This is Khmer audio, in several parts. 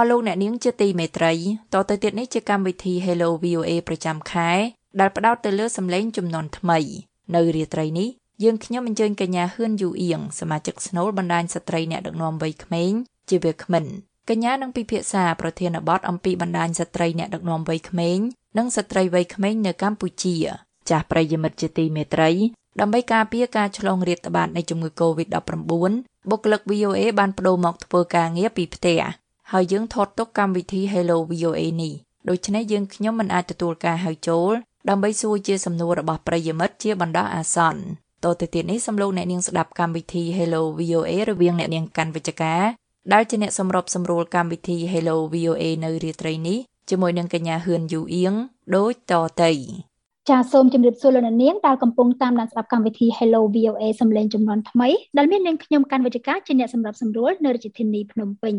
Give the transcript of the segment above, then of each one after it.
អស់លោកអ្នកនាងជាទីមេត្រីតទៅទៀតនេះជាកម្មវិធី Hello VOA ប្រចាំខែដែលផ្ដោតទៅលើសម្លេងចំនួនថ្មី នៅរាត្រីនេះយើងខ្ញុំអញ្ជើញកញ្ញាហ៊ឿនយូអៀងសមាជិកស្នូលបណ្ដាញស្ត្រីអ្នកដឹកនាំវ័យក្មេងជាវាគ្មិនកញ្ញានឹងពិភាក្សាប្រធានបទអំពីបណ្ដាញស្ត្រីអ្នកដឹកនាំវ័យក្មេងនិងស្ត្រីវ័យក្មេងនៅកម្ពុជា ចាស់ប្រិយមិត្តជាទីមេត្រីដើម្បីការពារការឆ្លងរាតត្បាតនៃជំងឺ Covid-19 បុគ្គលិក VOA បានបដូរមកធ្វើការងារពីផ្ទះ ហើយយើងថតទុកកម្មវិធី Hello VOA នេះដូច្នេះយើងខ្ញុំមិនអាចទទួលការហៅចូលដើម្បីសួរជាសំណួររបស់ប្រិយមិត្តជាបណ្ដោះអាសន្នតទៅទៀតនេះសំលោកអ្នកនាងស្ដាប់កម្មវិធី Hello VOA រវាងអ្នកនាងកាន់វិជ្ជការដែលជាអ្នកសម្របសម្រួលកម្មវិធី Hello VOA នៅរាត្រីនេះជាមួយនឹងកញ្ញាហ៊ឿនយូអៀងដូចតទៅចាសសូមជម្រាបសួរលោកនាងដែលកំពុងតាមដានស្ដាប់កម្មវិធី Hello VOA សំឡេងចំនួនថ្មីដែលមាននាងខ្ញុំកាន់វិជ្ជការជាអ្នកសម្របសម្រួលនៅរាជធានីភ្នំពេញ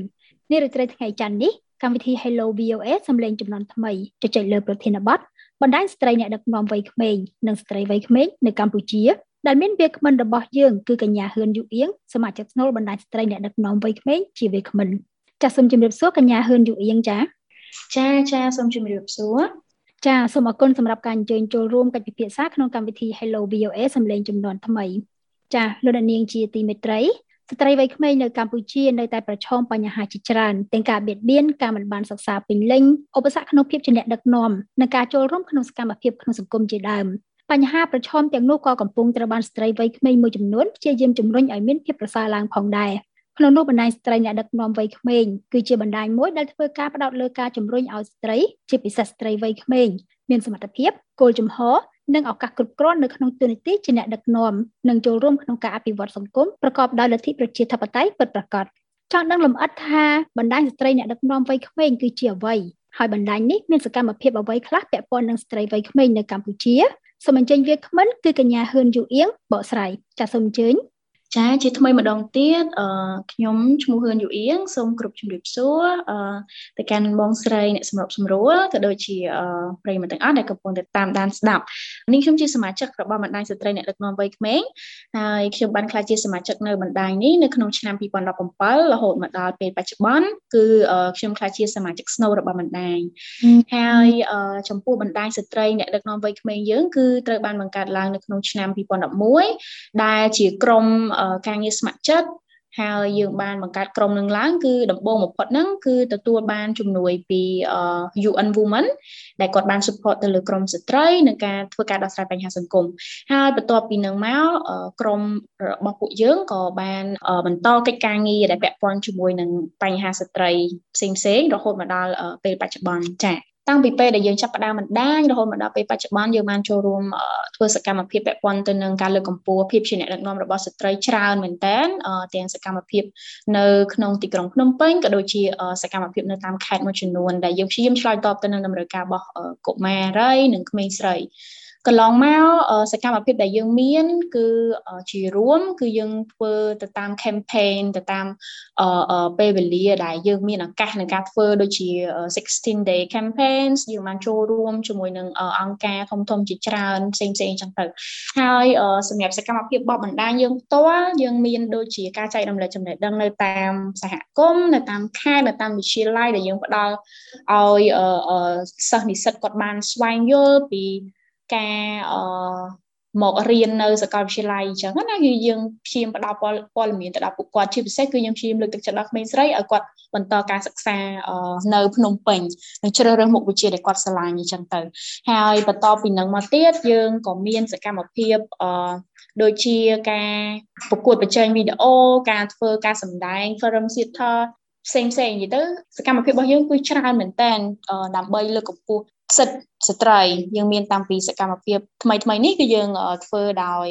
នារីត្រីថ្ងៃច័ន្ទនេះកម្មវិធី Hello VOA សំឡេងចំនួនថ្មីជជែកលើប្រធានបទបណ្ដាញស្ត្រីអ្នកដឹកនាំវ័យក្មេងនិងស្ត្រីវ័យក្មេងនៅកម្ពុជាដែលមានវាគ្មិនរបស់យើងគឺកញ្ញាហ៊ឿនយូអៀងសមាជិកស្នូលបណ្ដាញស្ត្រីអ្នកដឹកនាំវ័យក្មេងជាវាគ្មិនចាសសូមជម្រាបសួរកញ្ញាហ៊ឿនយូអៀងចាចាចាសូមជម្រាបសួរចាសូមអរគុណសម្រាប់ការអញ្ជើញចូលរួមកិច្ចពិភាក្សាក្នុងកម្មវិធី Hello VOA សំឡេងចំនួនថ្មីចាលោកនាងជាទីមេត្រី ស្ត្រីវ័យក្មេងនៅកម្ពុជានៅតែប្រឈមបញ្ហាជាច្រើនទាំងការបៀតបៀនការមិនបានសិក្សាពេញលេញឧបសគ្គក្នុងភាពជាអ្នកដឹកនាំនិងការចូលរួមក្នុងសកម្មភាពក្នុងសង្គមជាដើមបញ្ហាប្រឈមទាំងនោះក៏កំពុងត្រូវបានស្ត្រីវ័យក្មេងមួយចំនួនព្យាយាមជំរុញឲ្យមានភាពប្រសើរឡើងផងដែរក្នុងនោះបណ្ដាញស្ត្រីអ្នកដឹកនាំវ័យក្មេងគឺជាបណ្ដាញមួយដែលធ្វើការផ្ដោតលើការជំរុញឲ្យស្ត្រីជាពិសេសស្ត្រីវ័យក្មេងមានសមត្ថភាពគោលជំហរ និងឱកាសគ្រប់គ្រាន់នៅក្នុងទូនីតិជាអ្នកដឹកនាំនិងចូលរួមក្នុងការអភិវឌ្ឍសង្គមប្រកបដោយលទ្ធិប្រជាធិបតេយ្យពិតប្រាកដចង់ដឹងលម្អិតថាបណ្ដាញស្ត្រីអ្នកដឹកនាំវ័យក្មេងគឺជាអ្វីហើយបណ្ដាញនេះមានសកម្មភាពអ្វីខ្លះពាក់ព័ន្ធនឹងស្ត្រីវ័យក្មេងនៅកម្ពុជាសូមអញ្ជើញវាគ្មិនគឺកញ្ញាហ៊ឿនយូអៀងបកស្រាយចាសសូមអញ្ជើញ ចាជាថ្មីម្ដងទៀតអឺខ្ញុំឈ្មោះហ៊ឿនយូអៀងសូមគ្រប់ជម្រាបសួរអឺទៅកាន់បងស្រីអ្នកសម្របសម្រួលក៏ដូចជាប្រិយមិត្តទាំងអស់ដែលកំពុងតែតាមដានស្ដាប់នេះខ្ញុំជាសមាជិករបស់បណ្ដាញស្ត្រីអ្នកដឹកនាំវ័យក្មេងហើយខ្ញុំបានក្លាយជាសមាជិកនៅបណ្ដាញនេះនៅក្នុងឆ្នាំ2017រហូតមកដល់ពេលបច្ចុប្បន្នគឺខ្ញុំក្លាយជាសមាជិកស្នូលរបស់បណ្ដាញហើយចំពោះបណ្ដាញស្ត្រីអ្នកដឹកនាំវ័យក្មេងយើងគឺត្រូវបានបង្កើតឡើងនៅក្នុងឆ្នាំ2011ដែលជាក្រុមការងារស្ម័គ្រចិត្តហើយយើងបានបង្កើតក្រុមនឹងឡើងគឺដំបូងបំផុតហ្នឹងគឺទទួលបានជំនួយពី UN Women ដែលគាត់បាន support ទៅលើក្រុមស្ត្រីក្នុងការធ្វើការដោះស្រាយបញ្ហាសង្គមហើយបន្ទាប់ពីនឹងមកក្រុមរបស់ពួកយើងក៏បានបន្តកិច្ចការងារដែលពាក់ព័ន្ធជាមួយនឹងបញ្ហាស្ត្រីផ្សេងៗរហូតមកដល់ពេលបច្ចុប្បន្នចា៎ តាំងពីពេលដែលយើងចាប់ផ្ដើមបណ្ដាញរហូតមកដល់ពេលបច្ចុប្បន្នយើងបានចូលរួមធ្វើសកម្មភាពពាក់ព័ន្ធទៅនឹងការលើកកម្ពស់ភាពជាអ្នកដឹកនាំរបស់ស្ត្រីច្រើនមែនតើទាំងសកម្មភាពនៅក្នុងទីក្រុងភ្នំពេញក៏ដូចជាសកម្មភាពនៅតាមខេត្តមួយចំនួនដែលយើងព្យាយាមឆ្លើយតបទៅនឹងតម្រូវការរបស់កុមារីនិងក្មេងស្រី កន្លងមកសកម្មភាពដែលយើងមាន គឺជារួម គឺយើងធ្វើទៅតាម campaign ទៅតាមពេលវេលាដែលយើងមានឱកាសในការធ្វើដូចជា16 day campaigns យើងបានចូលរួមជាមួយនឹងអង្គការធំធំជាច្រើនផ្សេងផ្សេងចឹងទៅហើយសម្រាប់សកម្មភាពបបបណ្ដាញយើងផ្ទាល់យើងមានដូចជាការចែករំលែកចំណេះដឹងនៅតាមសហគមន៍នៅតាមខេត្តនៅតាមវិទ្យាល័យដែលយើងផ្ដល់ឲ្យសិស្សនិស្សិតគាត់បានស្វែងយល់ពី ការអឺមករៀននៅសាកលវិទ្យាល័យអញ្ចឹងណាគឺយើងព្យាយាមផ្ដល់ព័ត៌មានទៅដល់ពួកគាត់ជាពិសេសគឺយើងព្យាយាមលើកទឹកចិត្តដល់ក្មេងស្រីឲ្យគាត់បន្តការសិក្សានៅភ្នំពេញនិងជ្រើសរើសមុខវិជ្ជាដែលគាត់ស្រឡាញ់អញ្ចឹងទៅហើយបន្តពីនឹងមកទៀតយើងក៏មានសកម្មភាពអឺដូចជាការប្រកួតប្រជែងវីដេអូការធ្វើការសម្ដែង film theater ផ្សេងផ្សេងនិយាយទៅសកម្មភាពរបស់យើងគឺច្រើនមែនតើដើម្បីលើកកម្ពស់ សិទ្ធិស្ត្រីយើងមានតាំងពីសកម្មភាពថ្មីថ្មីនេះគឺយើងធ្វើដោយ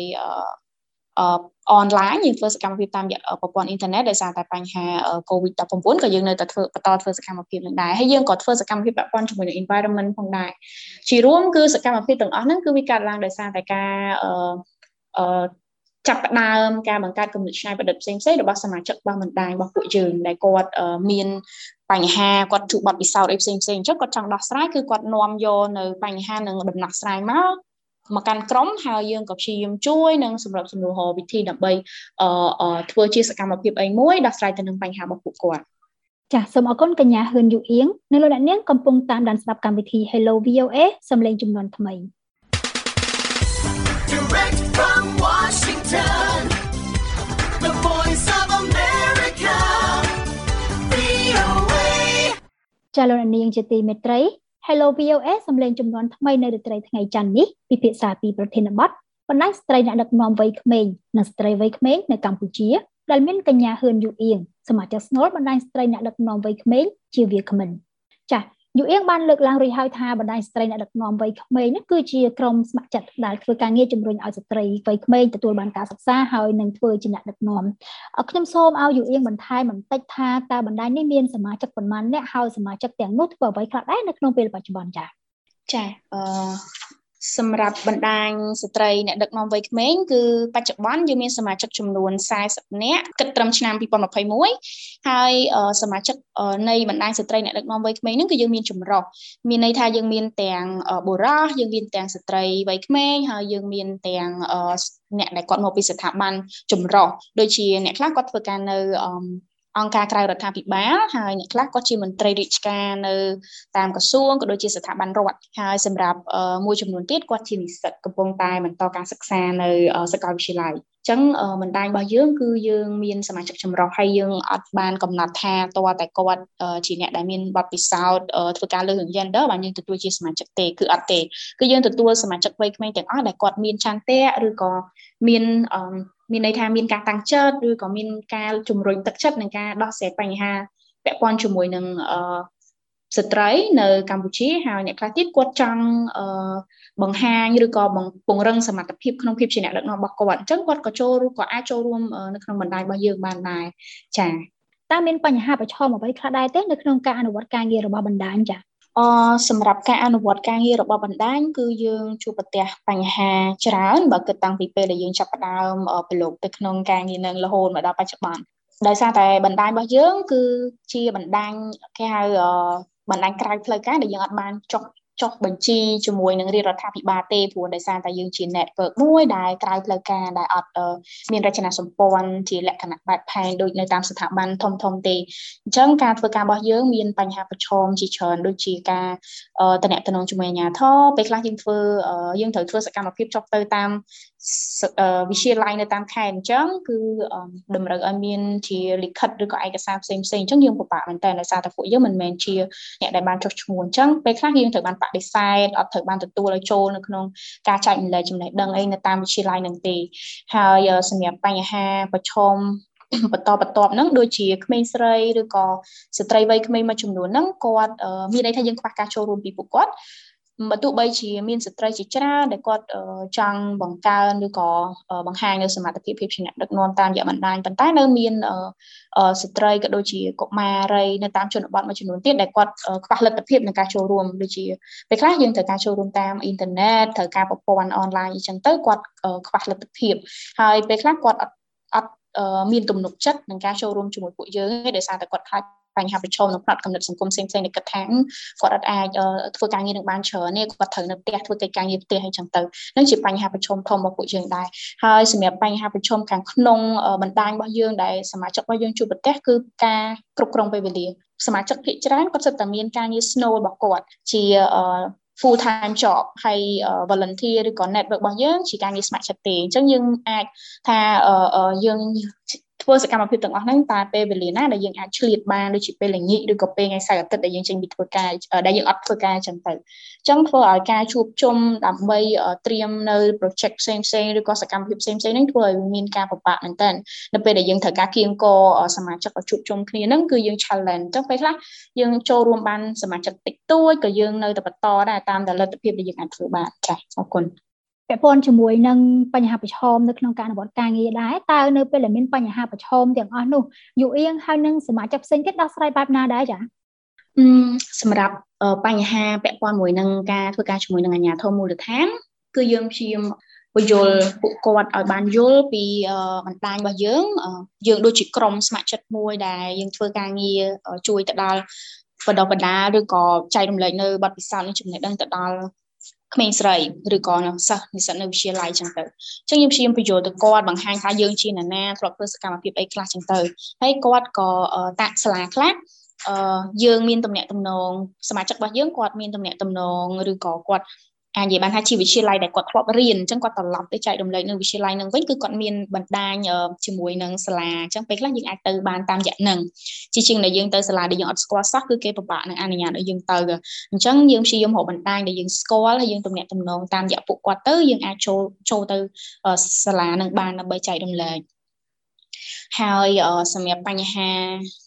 អនឡាញយើងធ្វើសកម្មភាពតាមរយៈប្រព័ន្ធអ៊ីនធឺណិតដោយសារតែបញ្ហា COVID-19 ក៏យើងនៅតែធ្វើបន្តធ្វើសកម្មភាពនឹងដែរហើយយើងក៏ធ្វើសកម្មភាពពាក់ព័ន្ធជាមួយនឹង environment ផងដែរជារួមគឺសកម្មភាពទាំងអស់ហ្នឹងគឺវាកើតឡើងដោយសារតែការអឺចាប់ផ្ដើមការបង្កើតគំនិតច្នៃប្រឌិតផ្សេងៗរបស់សមាជិករបស់បណ្ដាញរបស់ពួកយើងដែលគាត់មាន បញ្ហាគាត់ជួបបទពិសោធន៍អីផ្សេងផ្សេងអញ្ចឹងគាត់ចង់ដោះស្រាយគឺគាត់នាំយកនៅបញ្ហានឹងដំណោះស្រាយមកមកកាន់ក្រុមហើយយើងក៏ព្យាយាមជួយនិងសម្រាប់សំណួរវិធីដើម្បីអឺធ្វើជាសកម្មភាពអីមួយដោះស្រាយទៅនឹងបញ្ហារបស់ពួកគាត់ចាសសូមអរគុណកញ្ញាហ៊ឿនយូអៀងនិងលោកអ្នកនាងកំពុងតាមដានស្ដាប់កម្មវិធី Hello VOA សំឡេងចំនួនថ្មី Direct from Washington ចាលោកអ្នកនាងជាទីមេត្រី Hello VOA សំឡេងចំនួនថ្មីនៅរាត្រីថ្ងៃច័ន្ទនេះពិភាក្សាពីប្រធានបទបណ្ដាញស្ត្រីអ្នកដឹកនាំវ័យក្មេងនិងស្ត្រីវ័យក្មេងនៅកម្ពុជាដែលមានកញ្ញាហ៊ឿនយូអៀងសមាជិកស្នូលបណ្ដាញស្ត្រីអ្នកដឹកនាំវ័យក្មេងជាវាគ្មិនចា៎ យូអៀងបានលើកឡើងរួចហើយថាបណ្ដាញស្ត្រីអ្នកដឹកនាំវ័យក្មេងនេះគឺជាក្រុមស្ម័គ្រចិត្តដែលធ្វើការងារជំរុញឲ្យស្ត្រីវ័យក្មេងទទួលបានការសិក្សាហើយនឹងធ្វើជាអ្នកដឹកនាំខ្ញុំសូមឲ្យយូអៀងបន្ថែមបន្តិចថាតើបណ្ដាញនេះមានសមាជិកប៉ុន្មានអ្នកហើយសមាជិកទាំងនោះធ្វើអ្វីខ្លះដែរនៅក្នុងពេលបច្ចុប្បន្នចា៎ចាអឺ សម្រាប់បណ្ដាញស្ត្រីអ្នកដឹកនាំវ័យក្មេងគឺបច្ចុប្បន្នយើងមានសមាជិកចំនួន40នាក់គិតត្រឹមឆ្នាំ2021ហើយសមាជិកនៃបណ្ដាញស្ត្រីអ្នកដឹកនាំវ័យក្មេងហ្នឹងគឺយើងមានចម្រុះមានន័យថាយើងមានទាំងបុរសយើងមានទាំងស្ត្រីវ័យក្មេងហើយយើងមានទាំងអ្នកដែលគាត់មកពីស្ថាប័នចម្រុះដូចជាអ្នកខ្លះគាត់ធ្វើការនៅ អង្គការក្រៅរដ្ឋាភិបាលហើយអ្នកខ្លះក៏ជាមន្ត្រីរាជការនៅតាមក្រសួងក៏ដូចជាស្ថាប័នរដ្ឋហើយសម្រាប់មួយចំនួនទៀតគាត់ជានិស្សិតកំពុងតែបន្តការសិក្សានៅសាកលវិទ្យាល័យចឹងបណ្ដាញរបស់យើងគឺយើងមានសមាជិកចម្រុះហើយយើងអត់បានកំណត់ថាតើតែគាត់ជាអ្នកដែលមានបទពិសោធន៍ធ្វើការលើរឿង gender បានយើងទទួលជាសមាជិកទេគឺអត់ទេគឺយើងទទួលសមាជិកវ័យក្មេងទាំងអស់ដែលគាត់មានឆន្ទៈឬក៏មាន មានន័យថាមានការតាំងចិត្តឬក៏មានការជំរុញទឹកចិត្តនឹងការដោះស្រាយបញ្ហាពាក់ព័ន្ធជាមួយនឹងអឺស្ត្រីនៅកម្ពុជាហើយអ្នកខ្លះទៀតគាត់ចង់អឺបង្ហាញឬក៏ពង្រឹងសមត្ថភាពក្នុងភាពជាអ្នកដឹកនាំរបស់គាត់អញ្ចឹងគាត់ក៏ចូលឬក៏អាចចូលរួមនៅក្នុងបណ្ដាញរបស់យើងបានដែរចា៎តើមានបញ្ហាប្រឈមអ្វីខ្លះដែរទេនៅក្នុងការអនុវត្តការងាររបស់បណ្ដាញចា៎ អសម្រាប់ការអនុវត្តការងាររបស់បណ្ដាញគឺយើងជួបប្រទះបញ្ហាច្រើនបើគិតតាំងពីពេលដែលយើងចាប់ផ្ដើមប្រឡូកទៅក្នុងការងារនឹងរហូតមកដល់បច្ចុប្បន្នដោយសារតែបណ្ដាញរបស់យើងគឺជាបណ្ដាញគេហៅបណ្ដាញក្រៅផ្លូវការដែលយើងអត់បានចុះ ចុះបញ្ជីជាមួយនឹងរាជរដ្ឋាភិបាលទេព្រោះដោយសារតែយើងជា network មួយដែលក្រៅផ្លូវការដែលអត់មានរចនាសម្ព័ន្ធជាលក្ខណៈបែបផែនដូចនៅតាមស្ថាប័នធំធំទេអញ្ចឹងការធ្វើការរបស់យើងមានបញ្ហាប្រឈមជាច្រើនដូចជាការតំណែងជាមួយអាជ្ញាធរពេលខ្លះយើងធ្វើយើងត្រូវធ្វើសកម្មភាពចុះទៅតាមវិទ្យាល័យនៅតាមខេត្តអញ្ចឹងគឺតម្រូវឲ្យមានជាលិខិតឬក៏ឯកសារផ្សេងផ្សេងអញ្ចឹងយើងពិបាកមែនតើដោយសារតែពួកយើងមិនមែនជាអ្នកដែលបានចុះឈ្មោះអញ្ចឹងពេលខ្លះយើងត្រូវបានបដិសេធអត់ត្រូវបានទទួលឲ្យចូលនៅក្នុងការចែករំលែកចំណេះដឹងអីនៅតាមវិទ្យាល័យនឹងទេហើយសម្រាប់បញ្ហាប្រឈមបន្តបន្ទាប់ហ្នឹងដូចជាក្មេងស្រីឬក៏ស្ត្រីវ័យក្មេងមួយចំនួនហ្នឹងគាត់មានន័យថាយើងខ្វះការចូលរួមពីពួកគាត់ បើទោះបីជាមានស្ត្រីជាច្រើនដែលគាត់ចង់បង្កើនឬក៏បង្ហាញនៅសមត្ថភាពភាពជាអ្នកដឹកនាំតាមរយៈបណ្ដាញប៉ុន្តែនៅមានស្ត្រីក៏ដូចជាកុមារីនៅតាមជនបទមួយចំនួនទៀតដែលគាត់ខ្វះលទ្ធភាពក្នុងការចូលរួមដូចជាពេលខ្លះយើងត្រូវការចូលរួមតាមអ៊ីនធឺណិតត្រូវការប្រព័ន្ធអនឡាញអញ្ចឹងទៅគាត់ខ្វះលទ្ធភាពហើយពេលខ្លះគាត់អត់អត់មានទំនុកចិត្តនឹងការចូលរួមជាមួយពួកយើងទេដោយសារតែគាត់ខ្លាច បញ្ហាប្រឈមនៅផ្នែកកំណត់សង្គមផ្សេងផ្សេងដែលគិតថាគាត់អត់អាចធ្វើការងារនឹងបានច្រើនទេគាត់ត្រូវនៅផ្ទះធ្វើកិច្ចការងារផ្ទះអីចឹងទៅនឹងជាបញ្ហាប្រឈមធំរបស់ពួកយើងដែរហើយសម្រាប់បញ្ហាប្រឈមខាងក្នុងបណ្ដាញរបស់យើងដែលសមាជិករបស់យើងជួបប្រទះគឺការគ្រប់គ្រងពេលវេលាសមាជិកភាគច្រើនគាត់សិតតែមានការងារ snow របស់គាត់ជា full time job ហើយ volunteer ឬក៏ network របស់យើងជាការងារស្ម័គ្រចិត្តទេអញ្ចឹងយើងអាចថាយើង ធ្វើសកម្មភាពទាំងអស់ហ្នឹងតើពេលវេលាណាដែលយើងអាចឆ្លៀតបានដូចជាពេលល្ងាចឬក៏ពេលថ្ងៃសៅរ៍អាទិត្យដែលយើងចេញពីធ្វើការដែលយើងអត់ធ្វើការចឹងទៅអញ្ចឹងធ្វើឲ្យការជួបជុំដើម្បីត្រៀមនៅ project ផ្សេងផ្សេងឬក៏សកម្មភាពផ្សេងផ្សេងហ្នឹងធ្វើឲ្យមានការពិបាកមែនតើនៅពេលដែលយើងត្រូវការគៀងកសមាជិកឲ្យជួបជុំគ្នាហ្នឹងគឺយើង challenge អញ្ចឹងពេលខ្លះយើងចូលរួមបានសមាជិកតិចតួចក៏យើងនៅតែបន្តដែរតាមតែលទ្ធភាពដែលយើងអាចធ្វើបានចា៎អរគុណ ពាក់ព័ន្ធជាមួយនឹងបញ្ហាប្រឈមនៅក្នុងការអនុវត្តការងារដែរតើនៅពេលដែលមានបញ្ហាប្រឈមទាំងអស់នោះយូអៀងហើយនឹងសមាជិកផ្សេងទៀតដោះស្រាយបែបណាដែរចា៎សម្រាប់បញ្ហាពាក់ព័ន្ធមួយនឹងការធ្វើការជាមួយនឹងអាជ្ញាធរមូលដ្ឋានគឺយើងព្យាយាមពយល់ពួកគាត់ឲ្យបានយល់ពីបណ្ដាញរបស់យើង យើងដូចជាក្រុមស្ម័គ្រចិត្តមួយដែលយើងធ្វើការងារជួយទៅដល់បណ្ដុះបណ្ដាលឬក៏ចែករំលែកនៅបទពិសោធន៍និងចំណេះដឹងទៅដល់ ក្មេងស្រីឬក៏សិស្សនិស្សិតនៅវិទ្យាល័យចឹងទៅអញ្ចឹងខ្ញុំព្យាយាមបញ្យល់ទៅគាត់បង្ហាញថាយើងជានរណាធ្លាប់ធ្វើសកម្មភាពអីខ្លះចឹងទៅហើយគាត់ក៏តាក់សាលាខ្លះអឺយើងមានតំណែងតំណងសមាជិករបស់យើងគាត់មានតំណែងតំណងឬក៏គាត់ អាចនិយាយបានថាជាវិទ្យាល័យដែលគាត់ធ្លាប់រៀនអញ្ចឹងគាត់ត្រឡប់ទៅចែករំលែកនៅវិទ្យាល័យនឹងវិញគឺគាត់មានបណ្ដាញជាមួយនឹងសាលាអញ្ចឹងពេលខ្លះយើងអាចទៅបានតាមរយៈនឹងជាជាងដែលយើងទៅសាលាដែលយើងអត់ស្គាល់សោះគឺគេពិបាកនឹងអនុញ្ញាតឲ្យយើងទៅអញ្ចឹងយើងព្យាយាមរកបណ្ដាញដែលយើងស្គាល់ហើយយើងទំនាក់ទំនងតាមរយៈពួកគាត់ទៅយើងអាចចូលចូលទៅសាលានឹងបានដើម្បីចែករំលែកហើយសម្រាប់បញ្ហា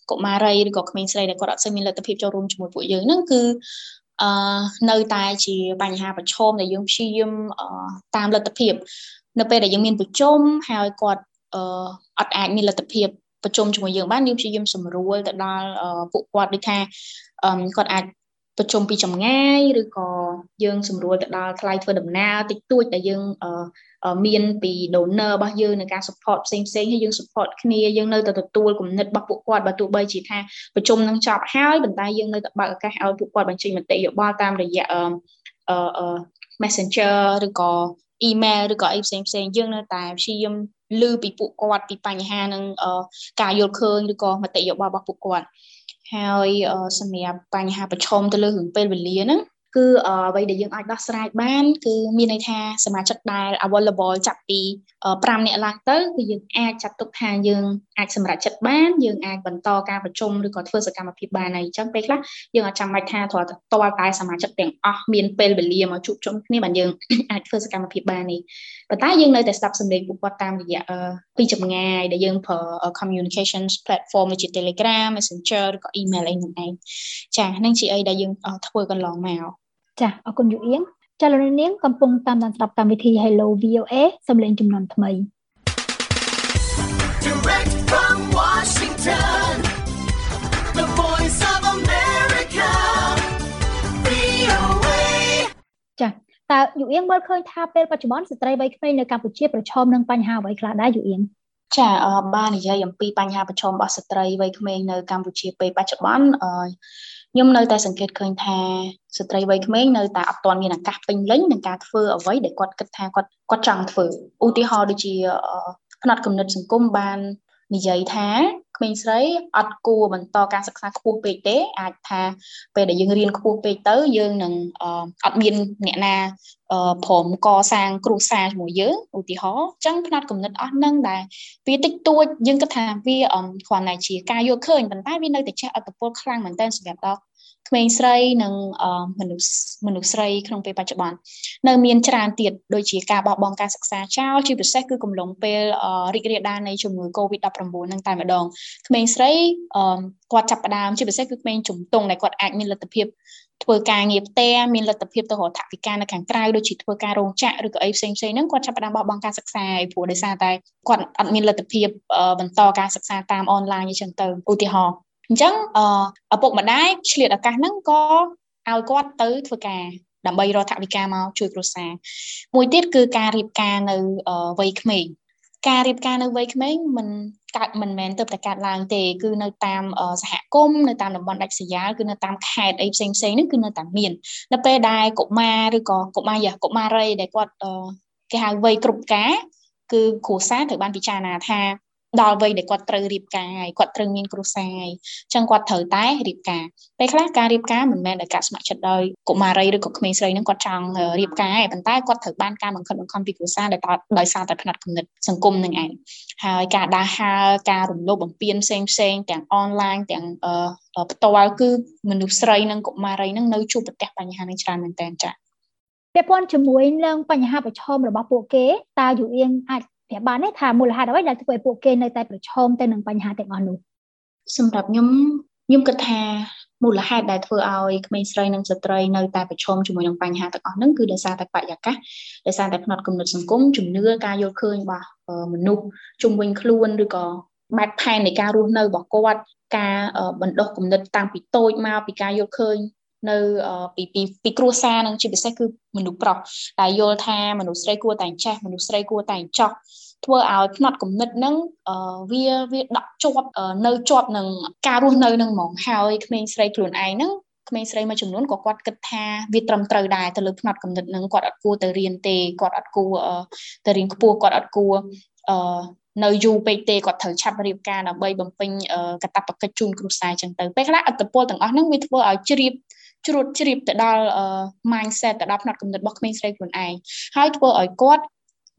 កុមារីឬក៏ក្មេងស្រីដែលគាត់អត់សូវមានលទ្ធភាពចូលរួមជាមួយពួកយើងហ្នឹងគឺ អឺនៅតែជាបញ្ហាប្រឈមដែលយើងព្យាយាមតាមលទ្ធភាពនៅពេលដែលយើងមានប្រជុំហើយគាត់អឺអត់អាចមានលទ្ធភាពប្រជុំជាមួយយើងបានយើងព្យាយាមសម្រួលទៅដល់ពួកគាត់ដូចថាគាត់អាចប្រជុំពីចម្ងាយឬក៏យើងសម្រួលទៅដល់ថ្លៃធ្វើដំណើរតិចតួចដែលយើង មានពី donor របស់យើងในការ support ផ្សេងផ្សេងហើយយើង support គ្នាយើងនៅតែទទួលគំនិតរបស់ពួកគាត់បើទោះបីជាថាប្រជុំនឹងចប់ហើយប៉ុន្តែយើងនៅតែបើកឱកាសឲ្យពួកគាត់បញ្ចេញមតិយោបល់តាមរយៈអឺ Messenger ឬក៏ email ឬក៏អីផ្សេងផ្សេងយើងនៅតែព្យាយាមឮពីពួកគាត់ពីបញ្ហានឹងការយល់ឃើញឬក៏មតិយោបល់របស់ពួកគាត់ហើយសម្រាប់បញ្ហាប្រឈមទៅលើរឿងពេលវេលាហ្នឹង គឺអ្វីដែលយើងអាចដោះស្រាយបានគឺមានន័យថាសមាជិកដែល available ចាប់ពី5នាក់ឡើងទៅគឺយើងអាចចាត់ទុកថាយើងអាចសម្រេចចិត្តបានយើងអាចបន្តការប្រជុំឬក៏ធ្វើសកម្មភាពបានហើយអញ្ចឹងពេលខ្លះយើងអាចចាំបាច់ថាត្រូវតែតល់តែសមាជិកទាំងអស់មានពេលវេលាមកជួបជុំគ្នាបានយើងអាចធ្វើសកម្មភាពបាននេះប៉ុន្តែយើងនៅតែស្ដាប់សម្លេងពួកគាត់តាមរយៈពីចម្ងាយដែលយើងប្រើ communication platform ដូចជា Telegram Messenger ឬក៏ email អីហ្នឹងឯងចាហ្នឹងជាអីដែលយើងធ្វើកន្លងមក ចាអរគុណយូអៀងចាលោកនាងកំពុងតាមដានស្ដាប់កម្មវិធី Hello VOA សំឡេងចំនួនថ្មី Direct from Washington The Voice of America VOA ចាតើយូអៀងមើលឃើញថាពេលបច្ចុប្បន្នស្ត្រីវ័យក្មេងនៅកម្ពុជាប្រឈមនឹងបញ្ហាអ្វីខ្លះដែរយូអៀងចាបាននិយាយអំពីបញ្ហាប្រឈមរបស់ស្ត្រីវ័យក្មេងនៅកម្ពុជាពេលបច្ចុប្បន្ន ខ្ញុំនៅតែសង្កេតឃើញថាស្ត្រីវ័យក្មេងនៅតែអត់ទាន់មានឱកាសពេញលេញនឹងការធ្វើអ្វីដែលគាត់គិតថាគាត់គាត់ចង់ធ្វើឧទាហរណ៍ដូចជាផ្នែកគំនិតសង្គមបាននិយាយថា ក្មេងស្រីអត់គួរបន្តការសិក្សាខ្ពស់ពេកទេអាចថាពេលដែលយើងរៀនខ្ពស់ពេកទៅយើងនឹងអត់មានអ្នកណាព្រមកសាងគ្រួសារជាមួយយើងឧទាហរណ៍អញ្ចឹងផ្នែកគំនិតអស់នឹងដែលវាតិចតួចយើងគិតថាវាគ្រាន់តែជាការយល់ឃើញប៉ុន្តែវានៅតែចេះអត្តពលខ្លាំងមែនទែនសម្រាប់ដល់ ក្មេងស្រីនិងមនុស្សមនុស្សស្រីក្នុងពេលបច្ចុប្បន្ននៅមានច្រើនទៀតដូចជាការបោះបង់ការសិក្សាចោលជាពិសេសគឺកំឡុងពេលរីករាលដាលនៃជំងឺ Covid-19 នឹងតែម្ដងក្មេងស្រីគាត់ចាប់ផ្ដើមជាពិសេសគឺក្មេងជំទង់ដែលគាត់អាចមានលទ្ធភាពធ្វើការងារផ្ទះមានលទ្ធភាពទៅរកថវិកានៅខាងក្រៅដូចជាធ្វើការរោងចក្រឬក៏អីផ្សេងផ្សេងហ្នឹងគាត់ចាប់ផ្ដើមបោះបង់ការសិក្សាឯព្រោះដោយសារតែគាត់អត់មានលទ្ធភាពបន្តការសិក្សាតាមអនឡាញអញ្ចឹងទៅឧទាហរណ៍ អញ្ចឹងឪពុកម្ដាយឆ្លៀតឱកាសហ្នឹងក៏ឲ្យគាត់ទៅធ្វើការដើម្បីរកថវិកាមកជួយគ្រួសារមួយទៀតគឺការរៀបការនៅវ័យក្មេងការរៀបការនៅវ័យក្មេងមិនកើតមិនមែនទៅតែកើតឡើងទេគឺនៅតាមសហគមន៍នៅតាមតំបន់ដាច់ស្រយាលគឺនៅតាមខេត្តអីផ្សេងផ្សេងហ្នឹងគឺនៅតែមាននៅពេលដែលកុមារឬក៏កុមារយ៉ាកុមារីដែលគាត់គេហៅវ័យគ្រប់ការគឺគ្រួសារត្រូវបានពិចារណាថា ដល់វ័យដែលគាត់ត្រូវរៀបការហើយគាត់ត្រូវមានគ្រួសារហើយអញ្ចឹងគាត់ត្រូវតែរៀបការពេលខ្លះការរៀបការមិនមែនដោយការស្ម័គ្រចិត្តដោយកុមារីឬក៏ក្មេងស្រីហ្នឹងគាត់ចង់រៀបការទេប៉ុន្តែគាត់ត្រូវបានការបង្ខិតបង្ខំពីគ្រួសារដោយដោយសារតែផ្នែកគំនិតសង្គមនឹងឯងហើយការដាស់ហើរការរំលោភបំពានផ្សេងផ្សេងទាំងអនឡាញទាំងផ្ទាល់គឺមនុស្សស្រីនិងកុមារីហ្នឹងនៅជួបប្រទះបញ្ហានេះច្រើនមែនតើចា៎ពាក់ព័ន្ធជាមួយនឹងបញ្ហាប្រឈមរបស់ពួកគេតើយូអៀងអាច ប្រាប់បានទេថាមូលហេតុអ្វីដែលធ្វើឲ្យពួកគេនៅតែប្រឈមទៅនឹងបញ្ហាទាំងអស់នោះសម្រាប់ខ្ញុំខ្ញុំគិតថាមូលហេតុដែលធ្វើឲ្យក្មេងស្រីនិងស្ត្រីនៅតែប្រឈមជាមួយនឹងបញ្ហាទាំងអស់ហ្នឹងគឺដោយសារតែបរិយាកាសដោយសារតែផ្នត់គំនិតសង្គមជំនឿការយល់ឃើញរបស់មនុស្សជុំវិញខ្លួនឬក៏បែបផែននៃការរស់នៅរបស់គាត់ការបណ្ដុះគំនិតតាំងពីតូចមកពីការយល់ឃើញ នៅពីពីពីគ្រួសារនឹងជាពិសេសគឺមនុស្សប្រុសដែលយល់ថាមនុស្សស្រីគួរតែចេះមនុស្សស្រីគួរតែចោះធ្វើឲ្យផ្នត់គំនិតហ្នឹងវាវាដក់ជាប់នៅជាប់នឹងការរស់នៅនឹងហ្មងហើយក្មេងស្រីខ្លួនឯងហ្នឹងក្មេងស្រីមួយចំនួនក៏គាត់គិតថាវាត្រឹមត្រូវដែរទៅលើផ្នត់គំនិតហ្នឹងគាត់អត់គួរទៅរៀនទេគាត់អត់គួរទៅរៀនខ្ពស់គាត់អត់គួរអឺនៅយូរពេកទេគាត់ត្រូវឆាប់រៀបការដើម្បីបំពេញកាតព្វកិច្ចជូនគ្រួសារចឹងទៅពេលខ្លះអត្តពលទាំងអស់ហ្នឹងវាធ្វើឲ្យជ្រាប ជ្រួតជ្រាបទៅដល់ mindset ទៅដល់ផ្នត់គំនិតរបស់ក្មេងស្រីខ្លួនឯងហើយធ្វើឲ្យគាត់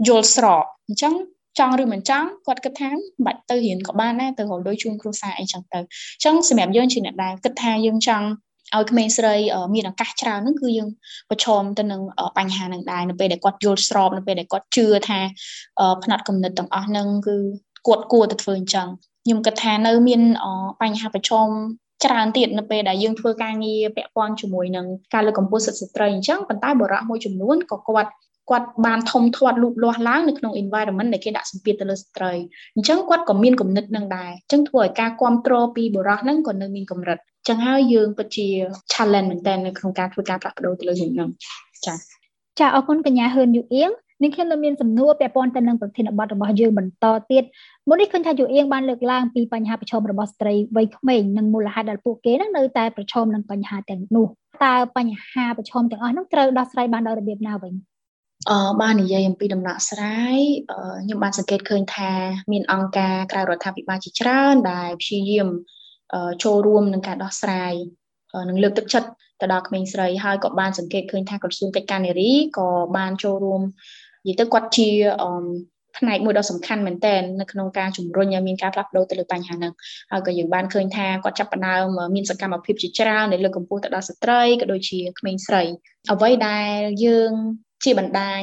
យល់ស្របអញ្ចឹងចង់ឬមិនចង់គាត់គិតថាបាច់ទៅរៀនក៏បានដែរទៅរកលុយជូនគ្រួសារអីចឹងទៅអញ្ចឹងសម្រាប់យើងជាអ្នកដែលគិតថាយើងចង់ឲ្យក្មេងស្រីមានឱកាសច្រើនហ្នឹងគឺយើងប្រឈមទៅនឹងបញ្ហាហ្នឹងដែរនៅពេលដែលគាត់យល់ស្របនៅពេលដែលគាត់ជឿថាផ្នែកគំនិតទាំងអស់ហ្នឹងគឺគាត់គួរតែធ្វើអញ្ចឹងខ្ញុំគិតថានៅមានបញ្ហាប្រឈម ច្រើនទៀតនៅពេលដែលយើងធ្វើការងារពាក់ព័ន្ធជាមួយនឹងការលើកកម្ពស់សិទ្ធិស្ត្រីអញ្ចឹងប៉ុន្តែបរិបទមួយចំនួនក៏គាត់គាត់បានធំធាត់លូតលាស់ឡើងនៅក្នុង environment ដែលគេដាក់សម្ពាធទៅលើស្ត្រីអញ្ចឹងគាត់ក៏មានគំនិតនឹងដែរអញ្ចឹងធ្វើឲ្យការគ្រប់គ្រងពីបរិះហ្នឹងក៏នៅមានកម្រិតអញ្ចឹងហើយយើងពិតជា challenge មែនតើនៅក្នុងការធ្វើការផ្លាស់ប្ដូរទៅលើរឿងហ្នឹងចា៎ចាអរគុណកញ្ញាហ៊ឿនយូអៀង នេះខ្ញុំនៅមានសំណួរពាក់ព័ន្ធទៅនឹងប្រធានបទរបស់យើងបន្តទៀតមុននេះឃើញថាយូអៀងបានលើកឡើងពីបញ្ហាប្រឈមរបស់ស្ត្រីវ័យក្មេងនិងមូលហេតុដែលពួកគេនឹងនៅតែប្រឈមនឹងបញ្ហាទាំងនោះតើបញ្ហាប្រឈមទាំងអស់នោះត្រូវដោះស្រាយបានដោយរបៀបណាវិញអឺបាននិយាយអំពីដំណាក់ស្រាយខ្ញុំបានសង្កេតឃើញថាមានអង្គការក្រៅរដ្ឋាភិបាលជាច្រើនដែលព្យាយាមចូលរួមនឹងការដោះស្រាយនឹងលើកទឹកចិត្តទៅដល់ក្មេងស្រីហើយក៏បានសង្កេតឃើញថាក្រសួងកិច្ចការនារីក៏បានចូលរួម និយាយទៅគាត់ជាផ្នែកមួយដ៏សំខាន់មែនទែននៅក្នុងការជំរុញឲ្យមានការផ្លាស់ប្ដូរទៅលើបញ្ហាហ្នឹងហើយក៏យើងបានឃើញថាគាត់ចាប់ផ្ដើមមានសកម្មភាពជាច្រើននៅលើកម្ពុជាទៅដល់ស្ត្រីក៏ដូចជាក្មេងស្រីអ្វីដែលយើងជាបណ្ដាញ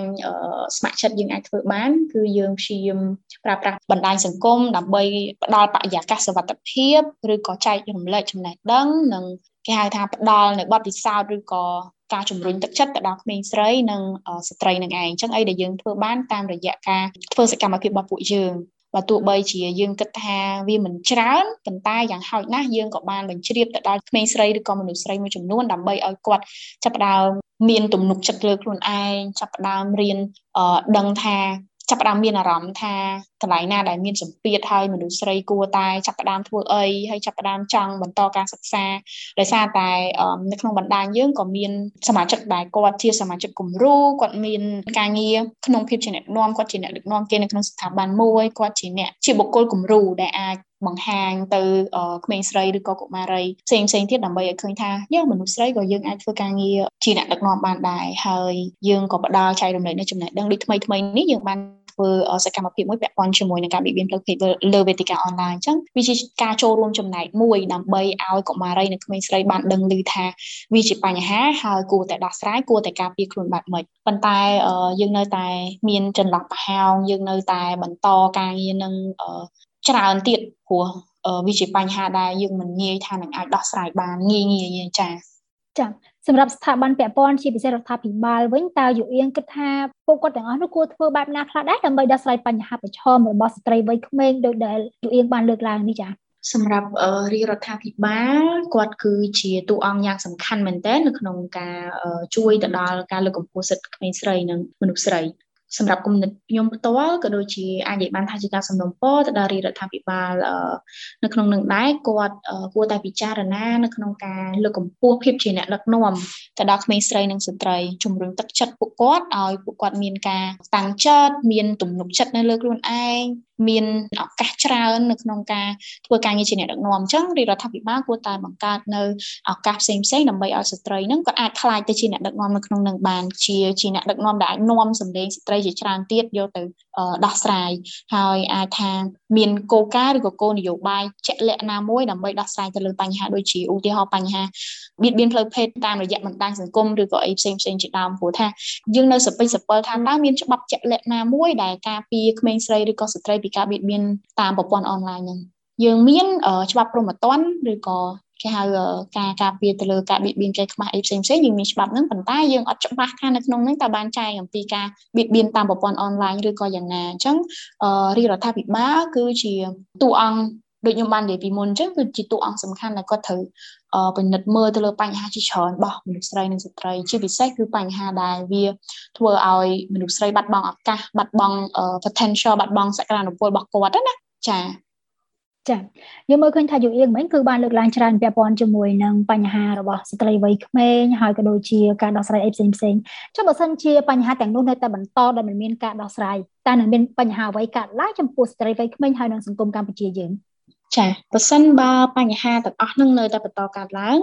ស្ម័គ្រចិត្តយើងអាចធ្វើបាន គឺយើងព្យាយាមប្រើប្រាស់បណ្ដាញសង្គមដើម្បីផ្ដល់បរិយាកាសសុវត្ថិភាពឬក៏ចែករំលែកចំណេះដឹងនិងគេហៅថាផ្ដល់នៅបទពិសោធន៍ឬក៏ ការជំរុញទឹកចិត្តទៅដល់ក្មេងស្រីនិងស្ត្រីនឹងឯងអញ្ចឹងអីដែលយើងធ្វើបានតាមរយៈការធ្វើសកម្មភាពរបស់ពួកយើងបើទោះបីជាយើងគិតថាវាមិនច្រើនប៉ុន្តែយ៉ាងហោចណាស់យើងក៏បានបញ្ជ្រាបទៅដល់ក្មេងស្រីឬក៏មនុស្សស្រីមួយចំនួនដើម្បីឲ្យគាត់ចាប់ផ្ដើមមានទំនុកចិត្តលើខ្លួនឯងចាប់ផ្ដើមរៀនដឹងថា ចាប់ផ្ដើមមានអារម្មណ៍ថាកន្លែងណាដែលមានសម្ពាធហើយមនុស្សស្រីគួរតែចាប់ផ្ដើមធ្វើអីហើយចាប់ផ្ដើមចង់បន្តការសិក្សាដោយសារតែនៅក្នុងបណ្ដាញយើងក៏មានសមាជិកដែលគាត់ជាសមាជិកគំរូគាត់មានការងារក្នុងភាពជាអ្នកដឹកនាំគាត់ជាអ្នកដឹកនាំគេនៅក្នុងស្ថាប័នមួយគាត់ជាអ្នកជាបុគ្គលគំរូដែលអាចបង្ហាញទៅក្មេងស្រីឬក៏កុមារីផ្សេងផ្សេងទៀតដើម្បីឲ្យឃើញថាយើងមនុស្សស្រីក៏យើងអាចធ្វើការងារជាអ្នកដឹកនាំបានដែរហើយយើងក៏ផ្ដល់ចែករំលែកនៅចំណេះដឹងដូចថ្មីថ្មីនេះយើងបាន ធ្វើសកម្មភាពមួយពាក់ព័ន្ធជាមួយនឹងការបៀតបៀនផ្លូវភេទលើវេទិកាអនឡាញអញ្ចឹងវាជាការចូលរួមចំណែកមួយដើម្បីឲ្យកុមារីនិងក្មេងស្រីបានដឹងឮថាវាជាបញ្ហាហើយគួរតែដោះស្រាយគួរតែការពារខ្លួនបែបម៉េចប៉ុន្តែយើងនៅតែមានចន្លោះប្រហោងយើងនៅតែបន្តការងារនឹងច្រើនទៀតព្រោះវាជាបញ្ហាដែលយើងមិនងាយថានឹងអាចដោះស្រាយបានងាយងាយចា៎ចា សម្រាប់ស្ថាប័នពាក់ព័ន្ធជាពិសេសរដ្ឋាភិបាលវិញតើយុអៀងគិតថាពួកគាត់ទាំងអស់នោះគួរធ្វើបែបណាខ្លះដែរដើម្បីដោះស្រាយបញ្ហាប្រឈមរបស់ស្ត្រីវ័យក្មេងដោយដែលយុអៀងបានលើកឡើងនេះចា៎សម្រាប់រាជរដ្ឋាភិបាលគាត់គឺជាតួអង្គយ៉ាងសំខាន់មែនទែននៅក្នុងការជួយទៅដល់ការលើកកម្ពស់សិទ្ធិក្មេងស្រីនិងមនុស្សស្រី សម្រាប់គំនិតខ្ញុំផ្ទាល់ក៏ដូចជាអាចនិយាយបានថាជាការសំណូមពរទៅដល់រាជរដ្ឋាភិបាលនៅក្នុងនឹងដែរគាត់គួរតែពិចារណានៅក្នុងការលើកកម្ពស់ភាពជាអ្នកដឹកនាំទៅដល់ក្មេងស្រីនិងស្ត្រីជំរុញទឹកចិត្តពួកគាត់ឲ្យពួកគាត់មានការតាំងចិត្តមានទំនុកចិត្តនៅលើខ្លួនឯងមានឱកាសច្រើននៅក្នុងការធ្វើការងារជាអ្នកដឹកនាំអញ្ចឹងរាជរដ្ឋាភិបាលគួរតែបង្កើតនៅឱកាសផ្សេងផ្សេងដើម្បីឲ្យស្ត្រីហ្នឹងក៏អាចក្លាយទៅជាអ្នកដឹកនាំនៅក្នុងនឹងបានជាជាអ្នកដឹកនាំដែលអាចនាំសម្លេងស្ត្រីជាច្រើនទៀតយកទៅដោះស្រាយហើយអាចថាមានគោលការណ៍ឬក៏គោលនយោបាយជាក់លាក់ណាមួយដើម្បីដោះស្រាយទៅលើបញ្ហាដូចជាឧទាហរណ៍បញ្ហាបៀតបៀនផ្លូវភេទតាមរយៈបណ្ដាញសង្គមឬក៏អីផ្សេងផ្សេងជាដើមព្រោះថាយើងនៅសពេចសពិលថាតើមានច្បាប់ជាក់លាក់ណាមួយដែលការពារក្មេងស្រីឬក៏ស្ត្រីពីការបៀតបៀនតាមប្រព័ន្ធអនឡាញហ្នឹងយើងមានច្បាប់ព្រហ្មទណ្ឌឬក៏ គេហៅការការពារទៅលើការបៀតបៀនកេរខ្មាស់អីផ្សេងផ្សេងយើងមានច្បាប់ហ្នឹងប៉ុន្តែយើងអត់ច្បាស់ថានៅក្នុងហ្នឹងតើបានចែងអំពីការបៀតបៀនតាមប្រព័ន្ធអនឡាញឬក៏យ៉ាងណាអញ្ចឹងរាជរដ្ឋាភិបាលគឺជាតួអង្គដូចខ្ញុំបាននិយាយពីមុនអញ្ចឹងគឺជាតួអង្គសំខាន់ដែលគាត់ត្រូវពិនិត្យមើលទៅលើបញ្ហាជាច្រើនរបស់មនុស្សស្រីនិងស្ត្រីជាពិសេសគឺបញ្ហាដែលវាធ្វើឲ្យមនុស្សស្រីបាត់បង់ឱកាសបាត់បង់ potential បាត់បង់សក្តានុពលរបស់គាត់ណាចា ចាយើងមើលឃើញថាយូអៀងមិញគឺបានលើកឡើងច្រើនពាក់ព័ន្ធជាមួយនឹងបញ្ហារបស់ស្ត្រីវ័យក្មេងហើយក៏ដូចជាការដោះស្រាយអីផ្សេងផ្សេងចុះបើសិនជាបញ្ហាទាំងនោះនៅតែបន្តដែលមិនមានការដោះស្រាយតើនឹងមានបញ្ហាអ្វីកើតឡើងចំពោះស្ត្រីវ័យក្មេងហើយនឹងសង្គមកម្ពុជាយើងចាបើសិនបើបញ្ហាទាំងអស់នឹងនៅតែបន្តកើតឡើង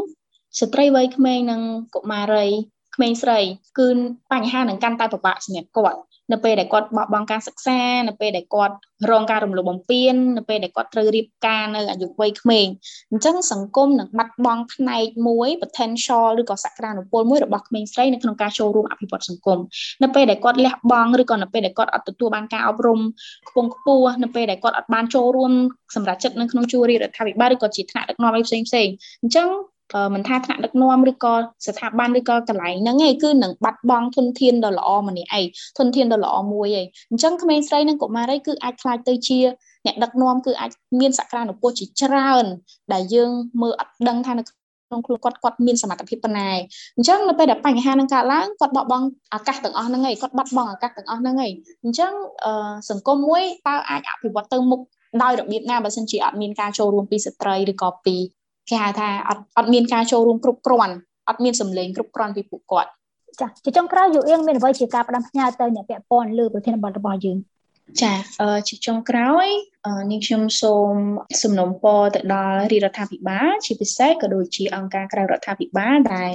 ស្ត្រីវ័យក្មេងនិងកុមារីក្មេងស្រីគឺបញ្ហានឹងកាន់តែពិបាកសម្រាប់គាត់ នៅពេលដែលគាត់បោះបង់ការសិក្សានៅពេលដែលគាត់រងការរំលោភបំពាននៅពេលដែលគាត់ត្រូវរៀបការនៅអាយុវ័យក្មេងអញ្ចឹងសង្គមនឹងបាត់បង់ផ្នែកមួយ potential ឬក៏សក្តានុពលមួយរបស់ក្មេងស្រីនៅក្នុងការចូលរួមអភិវឌ្ឍសង្គមនៅពេលដែលគាត់លះបង់ឬក៏នៅពេលដែលគាត់អត់ទទួលបានការអប់រំខ្ពង់ខ្ពស់នៅពេលដែលគាត់អត់បានចូលរួមសម្រាប់ចិត្តនៅក្នុងជួររាជរដ្ឋាភិបាលឬក៏ជាថ្នាក់ដឹកនាំអីផ្សេងផ្សេងអញ្ចឹង មិនថាថ្នាក់ដឹកនាំឬក៏ស្ថាប័នឬក៏កន្លែងហ្នឹងឯងគឺនឹងបាត់បង់ធនធានដ៏ល្អម្នាក់ឯងធនធានដ៏ល្អមួយឯងអញ្ចឹងក្មេងស្រីនិងកុមារីគឺអាចខ្លាចទៅជាអ្នកដឹកនាំគឺអាចមានសក្តានុពលជាច្រើន ដែលយើងមើលអត់ដឹងថានៅក្នុងខ្លួនគាត់គាត់មានសមត្ថភាពប៉ុណ្ណាអញ្ចឹងនៅពេលដែលបញ្ហានឹងកើតឡើងគាត់បោះបង់ឱកាសទាំងអស់ហ្នឹងឯងគាត់បាត់បង់ឱកាសទាំងអស់ហ្នឹងឯងអញ្ចឹងសង្គមមួយតើអាចអភិវឌ្ឍទៅមុខដោយរបៀបណាបើសិនជាអត់មានការចូលរួមពីស្ត្រីឬក៏ពី គេហៅថាអត់អត់មានការចូលរួមគ្រប់គ្រាន់អត់មានសម្លេងគ្រប់គ្រាន់ពីពួកគាត់ចាជាចុងក្រោយយូអៀងមានអ្វីជាការផ្ដាំផ្ញើទៅអ្នកពាក់ព័ន្ធលើប្រធានបទរបស់យើងចាអឺជាចុងក្រោយនាងខ្ញុំសូមសំណូមពរទៅដល់រាជរដ្ឋាភិបាលជាពិសេសក៏ដូចជាអង្គការក្រៅរដ្ឋាភិបាលដែល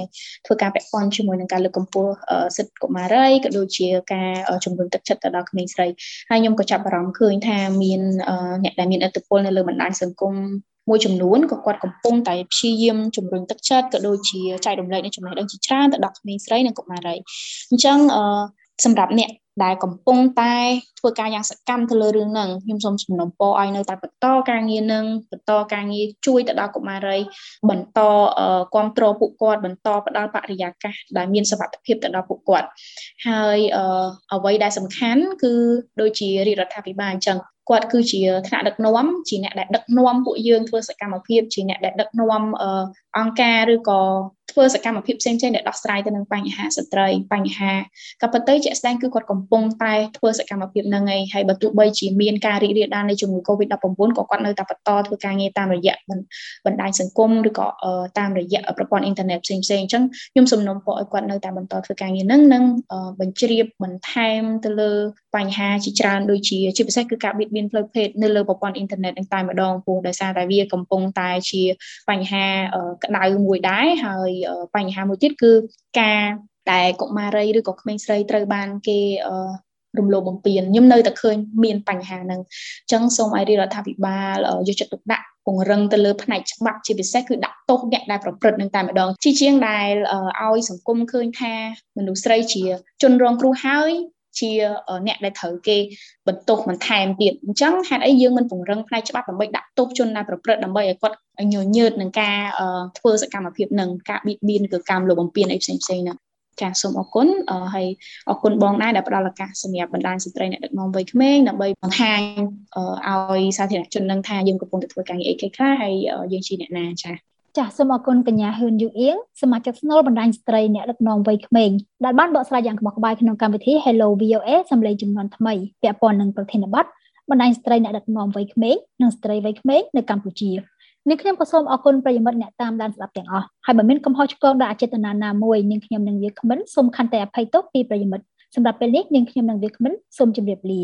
ធ្វើការពាក់ព័ន្ធជាមួយនឹងការលើកកម្ពស់សិទ្ធិកុមារីក៏ដូចជាការជំរុញទឹកចិត្តទៅដល់ក្មេងស្រីហើយខ្ញុំក៏ចាប់អារម្មណ៍ឃើញថាមានអ្នកដែលមានឥទ្ធិពលនៅលើបណ្ដាញសង្គម មួយចំនួនក៏គាត់កំពុងតែព្យាយាមជំរុញទឹកចិត្តក៏ដូចជាចែករំលែកនូវចំណេះដឹងជាច្រើនទៅដល់ក្មេងស្រីនិងកុមារីអញ្ចឹងអឺសម្រាប់អ្នកដែលកំពុងតែធ្វើការយ៉ាងសកម្មទៅលើរឿងហ្នឹងខ្ញុំសូមសំណូមពរឲ្យនៅតែបន្តការងារនឹងបន្តការងារជួយទៅដល់កុមារី បន្តគ្រប់គ្រងពួកគាត់បន្តផ្ដល់បរិយាកាសដែលមានសុវត្ថិភាពទៅដល់ពួកគាត់ហើយអ្វីដែលសំខាន់គឺដូចជារាជរដ្ឋាភិបាលអញ្ចឹង គាត់គឺជាថ្នាក់ដឹកនាំជាអ្នកដែលដឹកនាំពួកយើងធ្វើសកម្មភាពជាអ្នកដែលដឹកនាំអង្គការឬក៏ធ្វើសកម្មភាពផ្សេងៗដែលដោះស្រាយទៅនឹងបញ្ហាស្ត្រីបញ្ហាក៏ប៉ុន្តែជាក់ស្ដែងគឺគាត់កំពុងតែធ្វើសកម្មភាពហ្នឹងឯងហើយបើទោះបីជាមានការរីករាលដាលនៃជំងឺ Covid-19 ក៏គាត់នៅតែបន្តធ្វើការងារតាមរយៈបណ្ដាញសង្គមឬក៏តាមរយៈប្រព័ន្ធអ៊ីនធឺណិតផ្សេងៗអញ្ចឹងខ្ញុំសំណូមពរឲ្យគាត់នៅតែបន្តធ្វើការងារហ្នឹងនិងបញ្ជ្រាបបន្ថែមទៅលើបញ្ហាជាច្រើនដូចជាជាពិសេសគឺការបៀតបៀនផ្លូវភេទនៅលើប្រព័ន្ធអ៊ីនធឺណិតនឹងតែម្ដងព្រោះដោយសារតែវាកំពុងតែជាបញ្ហាក្តៅមួយដែរហើយបញ្ហាមួយទៀតគឺការតែកុមារីឬក៏ក្មេងស្រីត្រូវបានគេរំលោភបំពានខ្ញុំនៅតែឃើញមានបញ្ហាហ្នឹងអញ្ចឹងសូមឲ្យរាជរដ្ឋាភិបាលយកចិត្តទុកដាក់ពង្រឹងទៅលើផ្នែកច្បាប់ជាពិសេសគឺដាក់ទោសអ្នកដែលប្រព្រឹត្តនឹងតែម្ដងជាជាងដែលឲ្យសង្គមឃើញថាមនុស្សស្រីជាជនរងគ្រោះហើយ ជាអ្នកដែលត្រូវគេបន្ទោសបន្ថែមទៀតអញ្ចឹងហេតុអីយើងមិនពង្រឹងផ្នែកច្បាប់ដើម្បីដាក់ទោសជនដែលប្រព្រឹត្តដើម្បីឲ្យគាត់ញញើតនឹងការធ្វើសកម្មភាពនឹងការបៀតបៀនគឺកម្មលោបំពានអីផ្សេងផ្សេងហ្នឹងចាសូមអរគុណហើយអរគុណបងដែរដែលផ្ដល់ឱកាសសម្រាប់បណ្ដាញស្ត្រីអ្នកដឹកនាំវ័យក្មេងដើម្បីបង្ហាញឲ្យសាធារណជនដឹងថាយើងកំពុងតែធ្វើការងារអីខ្លះហើយយើងជាអ្នកណាចា ចាសសូមអរគុណកញ្ញាហ៊ឿនយូអៀងសមាជិកស្នូលបណ្ដាញស្ត្រីអ្នកដឹកនាំវ័យក្មេងដែលបានបកស្រាយយ៉ាងក្បោះក្បាយក្នុងកម្មវិធី Hello VOA សម្លេងចំនួនថ្មីពាក់ព័ន្ធនឹងប្រធានបទបណ្ដាញស្ត្រីអ្នកដឹកនាំវ័យក្មេងនិងស្ត្រីវ័យក្មេងនៅកម្ពុជានាងខ្ញុំក៏សូមអរគុណប្រិយមិត្តអ្នកតាមដានស្ដាប់ទាំងអស់ហើយបើមានកំហុសឆ្គងដោយអចេតនាណាមួយនាងខ្ញុំនិងវាគ្មិនសូមខន្តីអភ័យទោសពីប្រិយមិត្តសម្រាប់ពេលនេះនាងខ្ញុំនិងវាគ្មិនសូមជម្រាបលា